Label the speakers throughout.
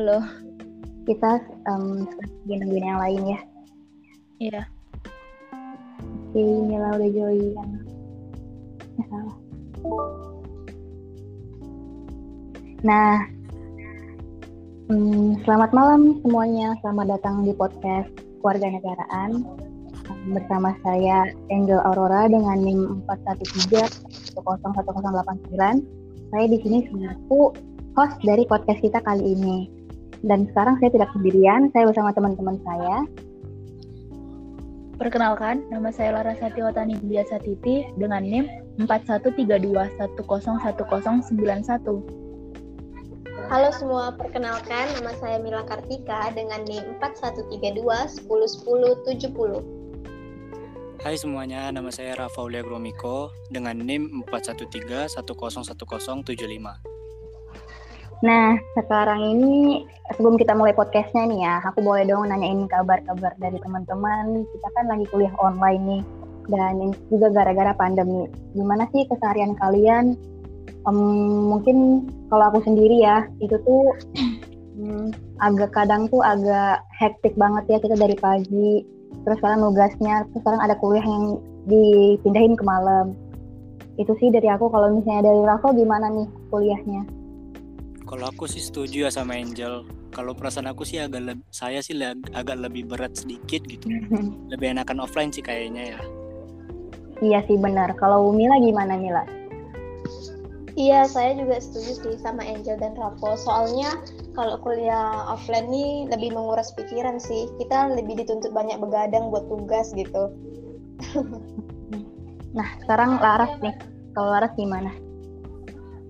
Speaker 1: Halo.
Speaker 2: Kita um, nungguin yang lain ya.
Speaker 1: Iya.
Speaker 2: Oke, Mila udah join. Ya, salah. Nah, hmm, selamat malam semuanya. Selamat datang di podcast Keluarga Negaraan bersama saya Angel Aurora dengan NIM 413 Saya di sini selaku host dari podcast kita kali ini. Dan sekarang saya tidak sendirian, saya bersama teman-teman saya.
Speaker 1: Perkenalkan, nama saya Lara Satiwatani Biasa Titi dengan NIM 4132101091.
Speaker 3: Halo semua, perkenalkan nama saya Mila Kartika dengan NIM 4132101070.
Speaker 4: Hai semuanya, nama saya Rafaulia Gromiko dengan NIM 413101075.
Speaker 2: Nah, sekarang ini sebelum kita mulai podcastnya nih ya, aku boleh dong nanyain kabar-kabar dari teman-teman. Kita kan lagi kuliah online nih, dan juga gara-gara pandemi. Gimana sih keseharian kalian? Um, mungkin kalau aku sendiri ya, itu tuh um, agak kadang tuh agak hektik banget ya kita dari pagi. Terus sekarang nugasnya, terus sekarang ada kuliah yang dipindahin ke malam. Itu sih dari aku. Kalau misalnya dari Rafa gimana nih kuliahnya?
Speaker 4: Kalau aku sih setuju ya sama Angel. Kalau perasaan aku sih agak le- saya sih le- agak lebih berat sedikit gitu. lebih enakan offline sih kayaknya ya.
Speaker 2: Iya sih benar. Kalau Mila gimana Mila?
Speaker 3: Iya, saya juga setuju sih sama Angel dan Rapo. Soalnya kalau kuliah offline nih lebih menguras pikiran sih. Kita lebih dituntut banyak begadang buat tugas gitu.
Speaker 2: nah, sekarang Laras nih. Kalau Laras gimana?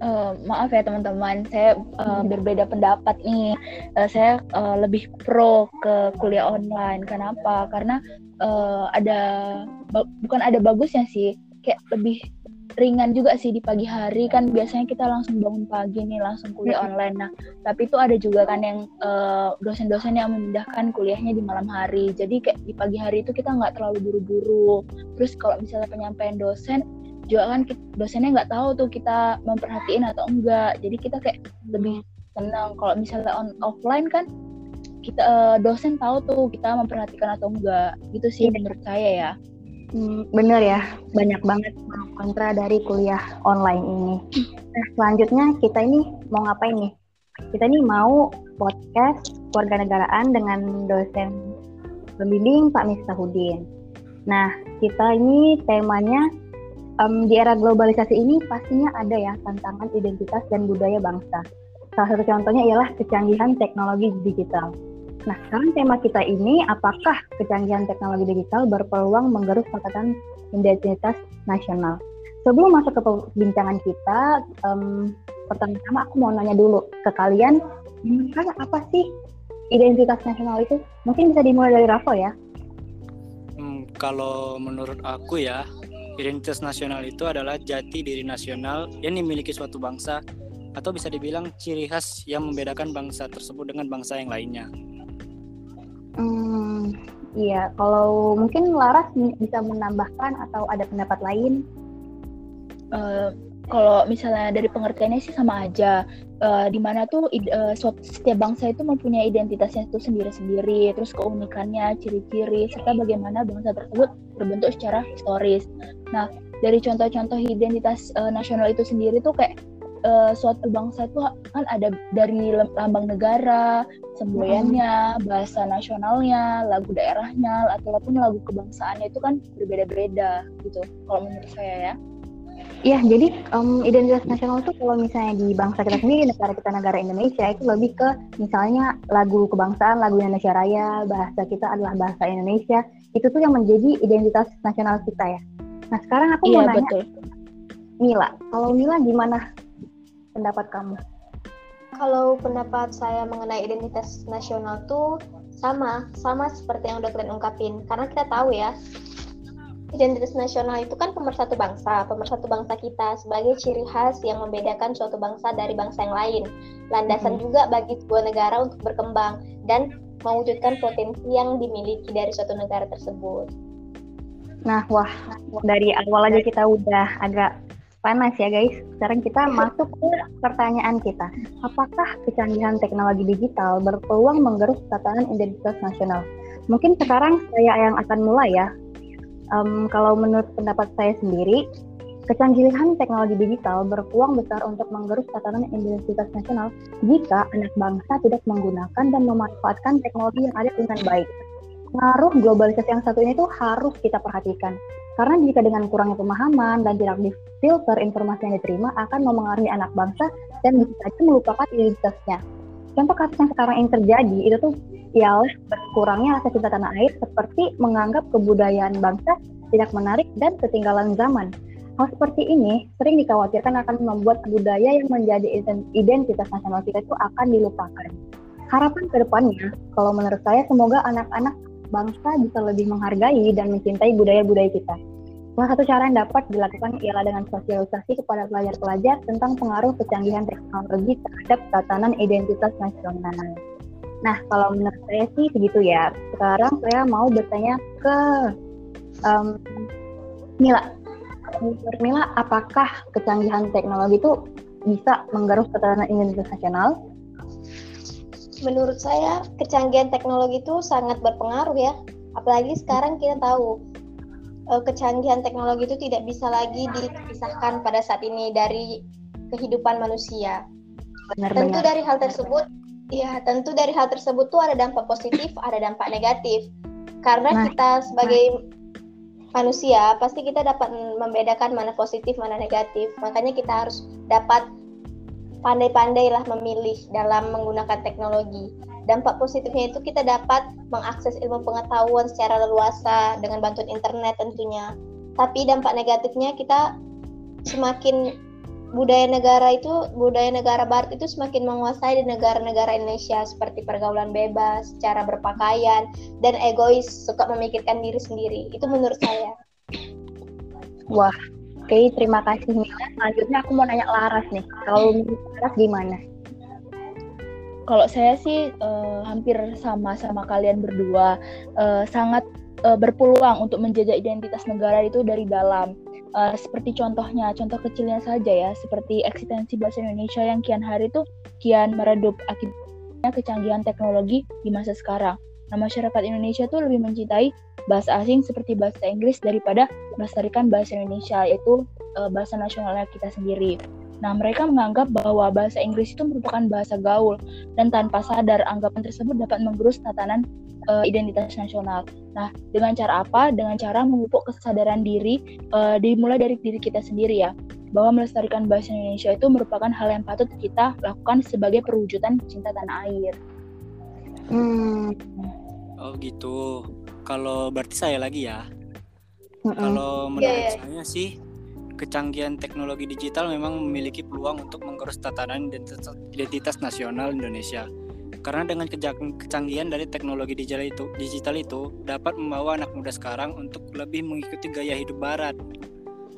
Speaker 1: Uh, maaf ya teman-teman, saya uh, berbeda pendapat nih. Uh, saya uh, lebih pro ke kuliah online. Kenapa? Karena uh, ada bukan ada bagusnya sih, kayak lebih ringan juga sih di pagi hari kan biasanya kita langsung bangun pagi nih langsung kuliah online. Nah, tapi itu ada juga kan yang dosen-dosen uh, yang memindahkan kuliahnya di malam hari. Jadi kayak di pagi hari itu kita nggak terlalu buru-buru. Terus kalau misalnya penyampaian dosen juga kan dosennya nggak tahu tuh kita memperhatiin atau enggak. Jadi kita kayak lebih tenang. Kalau misalnya on offline kan kita uh, dosen tahu tuh kita memperhatikan atau enggak. Gitu sih yeah. menurut saya ya.
Speaker 2: Hmm, bener ya. Banyak banget kontra dari kuliah online ini. Nah selanjutnya kita ini mau ngapain nih? Kita ini mau podcast keluarga negaraan dengan dosen pembimbing Pak Miftahudin. Nah kita ini temanya um, di era globalisasi ini pastinya ada ya tantangan identitas dan budaya bangsa. Salah satu contohnya ialah kecanggihan teknologi digital. Nah, sekarang tema kita ini, apakah kecanggihan teknologi digital berpeluang menggerus catatan identitas nasional? Sebelum masuk ke perbincangan kita, um, pertama-tama aku mau nanya dulu ke kalian, menurut apa sih identitas nasional itu? Mungkin bisa dimulai dari Rafa ya.
Speaker 4: Hmm, kalau menurut aku ya, Identitas nasional itu adalah jati diri nasional yang dimiliki suatu bangsa atau bisa dibilang ciri khas yang membedakan bangsa tersebut dengan bangsa yang lainnya.
Speaker 2: Hmm, iya, kalau mungkin Laras bisa menambahkan atau ada pendapat lain?
Speaker 1: Uh, kalau misalnya dari pengertiannya sih sama aja. Uh, di mana tuh uh, setiap bangsa itu mempunyai identitasnya itu sendiri-sendiri, terus keunikannya, ciri-ciri, serta bagaimana bangsa tersebut terbentuk secara historis. Nah, dari contoh-contoh identitas uh, nasional itu sendiri tuh kayak uh, suatu bangsa itu kan ada dari lambang negara, semboyannya, bahasa nasionalnya, lagu daerahnya, ataupun lagu kebangsaannya itu kan berbeda-beda gitu. Kalau menurut saya ya.
Speaker 2: Iya, jadi um, identitas nasional itu kalau misalnya di bangsa kita sendiri, negara kita negara Indonesia itu lebih ke misalnya lagu kebangsaan, lagu Indonesia Raya, bahasa kita adalah bahasa Indonesia, itu tuh yang menjadi identitas nasional kita ya. Nah sekarang aku
Speaker 1: iya,
Speaker 2: mau nanya,
Speaker 1: betul.
Speaker 2: Mila, kalau Mila gimana pendapat kamu?
Speaker 3: Kalau pendapat saya mengenai identitas nasional tuh sama, sama seperti yang udah kalian ungkapin. Karena kita tahu ya, identitas nasional itu kan pemersatu bangsa, pemersatu bangsa kita sebagai ciri khas yang membedakan suatu bangsa dari bangsa yang lain. Landasan hmm. juga bagi sebuah negara untuk berkembang dan mewujudkan potensi yang dimiliki dari suatu negara tersebut.
Speaker 2: Nah, wah, dari awal aja kita udah agak panas ya guys. Sekarang kita masuk ke pertanyaan kita. Apakah kecanggihan teknologi digital berpeluang menggerus tatanan identitas nasional? Mungkin sekarang saya yang akan mulai ya. Um, kalau menurut pendapat saya sendiri, kecanggihan teknologi digital berpeluang besar untuk menggerus tatanan identitas nasional jika anak bangsa tidak menggunakan dan memanfaatkan teknologi yang ada dengan baik. Pengaruh globalisasi yang satu ini tuh harus kita perhatikan. Karena jika dengan kurangnya pemahaman dan tidak difilter informasi yang diterima akan memengaruhi anak bangsa dan bisa saja melupakan identitasnya. Contoh kasus yang sekarang ini terjadi itu tuh ialah berkurangnya rasa cinta tanah air seperti menganggap kebudayaan bangsa tidak menarik dan ketinggalan zaman. Hal seperti ini sering dikhawatirkan akan membuat budaya yang menjadi identitas nasional kita itu akan dilupakan. Harapan ke depannya, kalau menurut saya semoga anak-anak bangsa bisa lebih menghargai dan mencintai budaya-budaya kita. Salah satu cara yang dapat dilakukan ialah dengan sosialisasi kepada pelajar-pelajar tentang pengaruh kecanggihan teknologi terhadap tatanan identitas nasional. Nah, kalau menurut saya sih segitu ya. Sekarang saya mau bertanya ke um, Mila. Menurut Mila, apakah kecanggihan teknologi itu bisa menggaruk ketahanan identitas nasional?
Speaker 3: Menurut saya, kecanggihan teknologi itu sangat berpengaruh ya. Apalagi sekarang kita tahu uh, kecanggihan teknologi itu tidak bisa lagi dipisahkan pada saat ini dari kehidupan manusia. Benar, Tentu benar. dari hal tersebut Ya, tentu dari hal tersebut tuh ada dampak positif, ada dampak negatif. Karena nah, kita sebagai nah. manusia pasti kita dapat membedakan mana positif, mana negatif. Makanya kita harus dapat pandai-pandailah memilih dalam menggunakan teknologi. Dampak positifnya itu kita dapat mengakses ilmu pengetahuan secara leluasa dengan bantuan internet tentunya. Tapi dampak negatifnya kita semakin budaya negara itu budaya negara barat itu semakin menguasai di negara-negara Indonesia seperti pergaulan bebas, cara berpakaian dan egois suka memikirkan diri sendiri. Itu menurut saya.
Speaker 2: Wah, oke okay, terima kasih Mila. Selanjutnya aku mau nanya Laras nih. Kalau Laras gimana?
Speaker 1: Kalau saya sih uh, hampir sama sama kalian berdua uh, sangat uh, berpeluang untuk menjajah identitas negara itu dari dalam uh, seperti contohnya, contoh kecilnya saja ya, seperti eksistensi bahasa Indonesia yang kian hari itu kian meredup akibatnya kecanggihan teknologi di masa sekarang. Nah, masyarakat Indonesia tuh lebih mencintai bahasa asing seperti bahasa Inggris daripada melestarikan bahasa Indonesia, yaitu uh, bahasa nasionalnya kita sendiri. Nah, mereka menganggap bahwa bahasa Inggris itu merupakan bahasa gaul dan tanpa sadar anggapan tersebut dapat menggerus tatanan uh, identitas nasional. Nah, dengan cara apa? Dengan cara memupuk kesadaran diri uh, dimulai dari diri kita sendiri ya, bahwa melestarikan bahasa Indonesia itu merupakan hal yang patut kita lakukan sebagai perwujudan cinta tanah air.
Speaker 4: Hmm. Oh gitu. Kalau berarti saya lagi ya. Mm -mm. Kalau menurut yeah, yeah. saya sih kecanggihan teknologi digital memang memiliki peluang untuk menggerus tatanan identitas, identitas nasional Indonesia. Karena dengan kecanggihan dari teknologi digital itu, digital itu dapat membawa anak muda sekarang untuk lebih mengikuti gaya hidup barat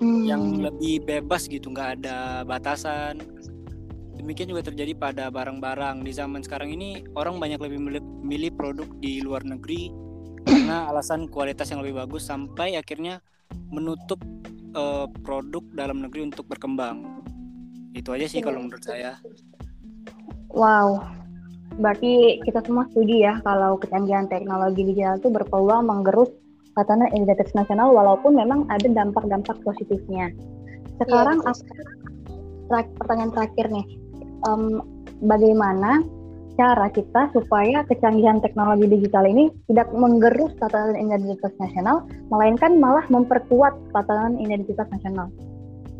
Speaker 4: hmm. yang lebih bebas gitu, nggak ada batasan. Demikian juga terjadi pada barang-barang di zaman sekarang ini orang banyak lebih milih produk di luar negeri karena alasan kualitas yang lebih bagus sampai akhirnya menutup uh, produk dalam negeri untuk berkembang. Itu aja sih kalau menurut saya.
Speaker 2: Wow, berarti kita semua setuju ya kalau kecanggihan teknologi digital itu berpeluang menggerus tatanan identitas nasional walaupun memang ada dampak-dampak positifnya. Sekarang ya, aku, pertanyaan terakhir nih, um, bagaimana cara kita supaya kecanggihan teknologi digital ini tidak menggerus tatanan identitas nasional, melainkan malah memperkuat tatanan identitas nasional.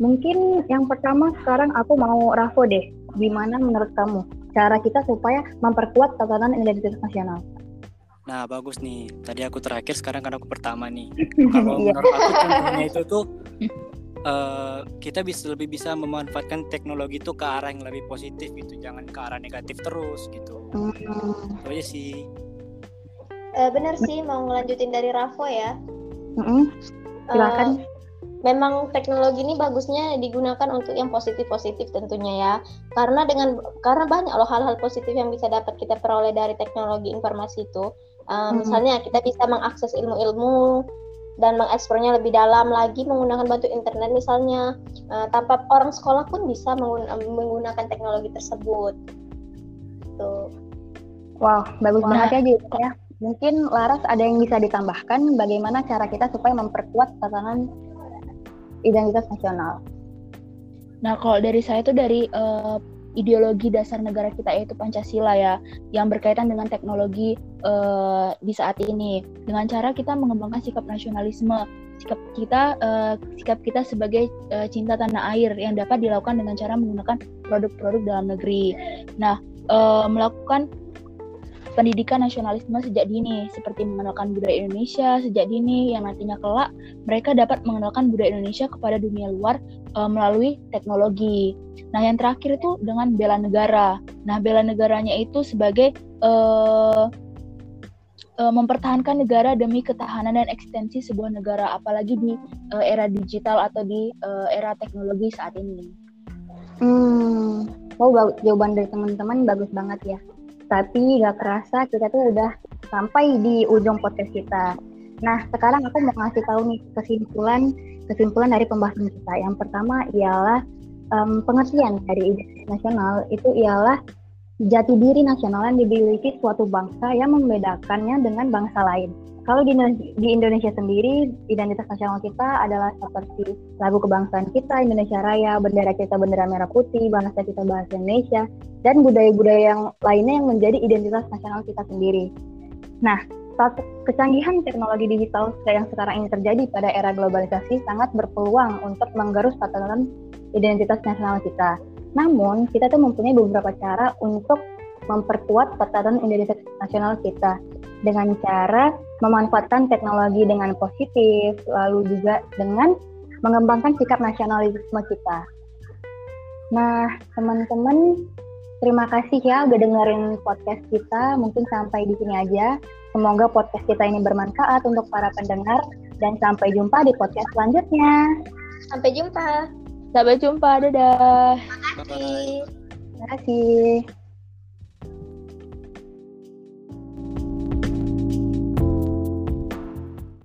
Speaker 2: Mungkin yang pertama sekarang aku mau Rafo deh, gimana menurut kamu cara kita supaya memperkuat tatanan identitas nasional?
Speaker 4: Nah bagus nih, tadi aku terakhir, sekarang kan aku pertama nih. Kalau iya. menurut aku contohnya itu tuh uh, kita bisa lebih bisa memanfaatkan teknologi itu ke arah yang lebih positif gitu jangan ke arah negatif terus gitu hmm. itu aja sih
Speaker 3: uh, bener sih mau ngelanjutin dari Rafo ya
Speaker 2: hmm. silakan uh,
Speaker 3: memang teknologi ini bagusnya digunakan untuk yang positif-positif tentunya ya. Karena dengan karena banyak loh hal-hal positif yang bisa dapat kita peroleh dari teknologi informasi itu. Uh, hmm. Misalnya kita bisa mengakses ilmu-ilmu dan mengeksplornya lebih dalam lagi menggunakan bantu internet misalnya uh, tanpa orang sekolah pun bisa menggunakan teknologi tersebut.
Speaker 2: Tuh. Wow, bagus banget ya juga ya. Mungkin Laras ada yang bisa ditambahkan bagaimana cara kita supaya memperkuat tatanan identitas nasional.
Speaker 1: Nah, kalau dari saya itu dari uh, ideologi dasar negara kita yaitu Pancasila ya, yang berkaitan dengan teknologi uh, di saat ini. Dengan cara kita mengembangkan sikap nasionalisme, sikap kita uh, sikap kita sebagai uh, cinta tanah air yang dapat dilakukan dengan cara menggunakan produk-produk dalam negeri. Nah, uh, melakukan pendidikan nasionalisme sejak dini, seperti mengenalkan budaya Indonesia sejak dini yang nantinya kelak mereka dapat mengenalkan budaya Indonesia kepada dunia luar uh, melalui teknologi. Nah, yang terakhir itu dengan bela negara. Nah, bela negaranya itu sebagai uh, uh, mempertahankan negara demi ketahanan dan ekstensi sebuah negara, apalagi di uh, era digital atau di uh, era teknologi saat ini.
Speaker 2: Hmm, oh jawaban dari teman-teman bagus banget ya tapi gak kerasa kita tuh udah sampai di ujung podcast kita. Nah, sekarang aku mau ngasih tahu nih kesimpulan kesimpulan dari pembahasan kita. Yang pertama ialah um, pengertian dari identitas nasional itu ialah jati diri nasional yang dimiliki suatu bangsa yang membedakannya dengan bangsa lain. Kalau di, di Indonesia sendiri, identitas nasional kita adalah seperti lagu kebangsaan kita, Indonesia Raya, bendera kita bendera merah putih, bahasa kita bahasa Indonesia, dan budaya-budaya yang lainnya yang menjadi identitas nasional kita sendiri. Nah, kecanggihan teknologi digital yang sekarang ini terjadi pada era globalisasi sangat berpeluang untuk menggerus tatanan identitas nasional kita. Namun, kita tuh mempunyai beberapa cara untuk memperkuat tatanan identitas nasional kita dengan cara memanfaatkan teknologi dengan positif, lalu juga dengan mengembangkan sikap nasionalisme kita. Nah, teman-teman, terima kasih ya udah dengerin podcast kita. Mungkin sampai di sini aja. Semoga podcast kita ini bermanfaat untuk para pendengar dan sampai jumpa di podcast selanjutnya.
Speaker 3: Sampai jumpa.
Speaker 1: Sampai jumpa. Dadah.
Speaker 3: Terima kasih.
Speaker 2: Terima kasih.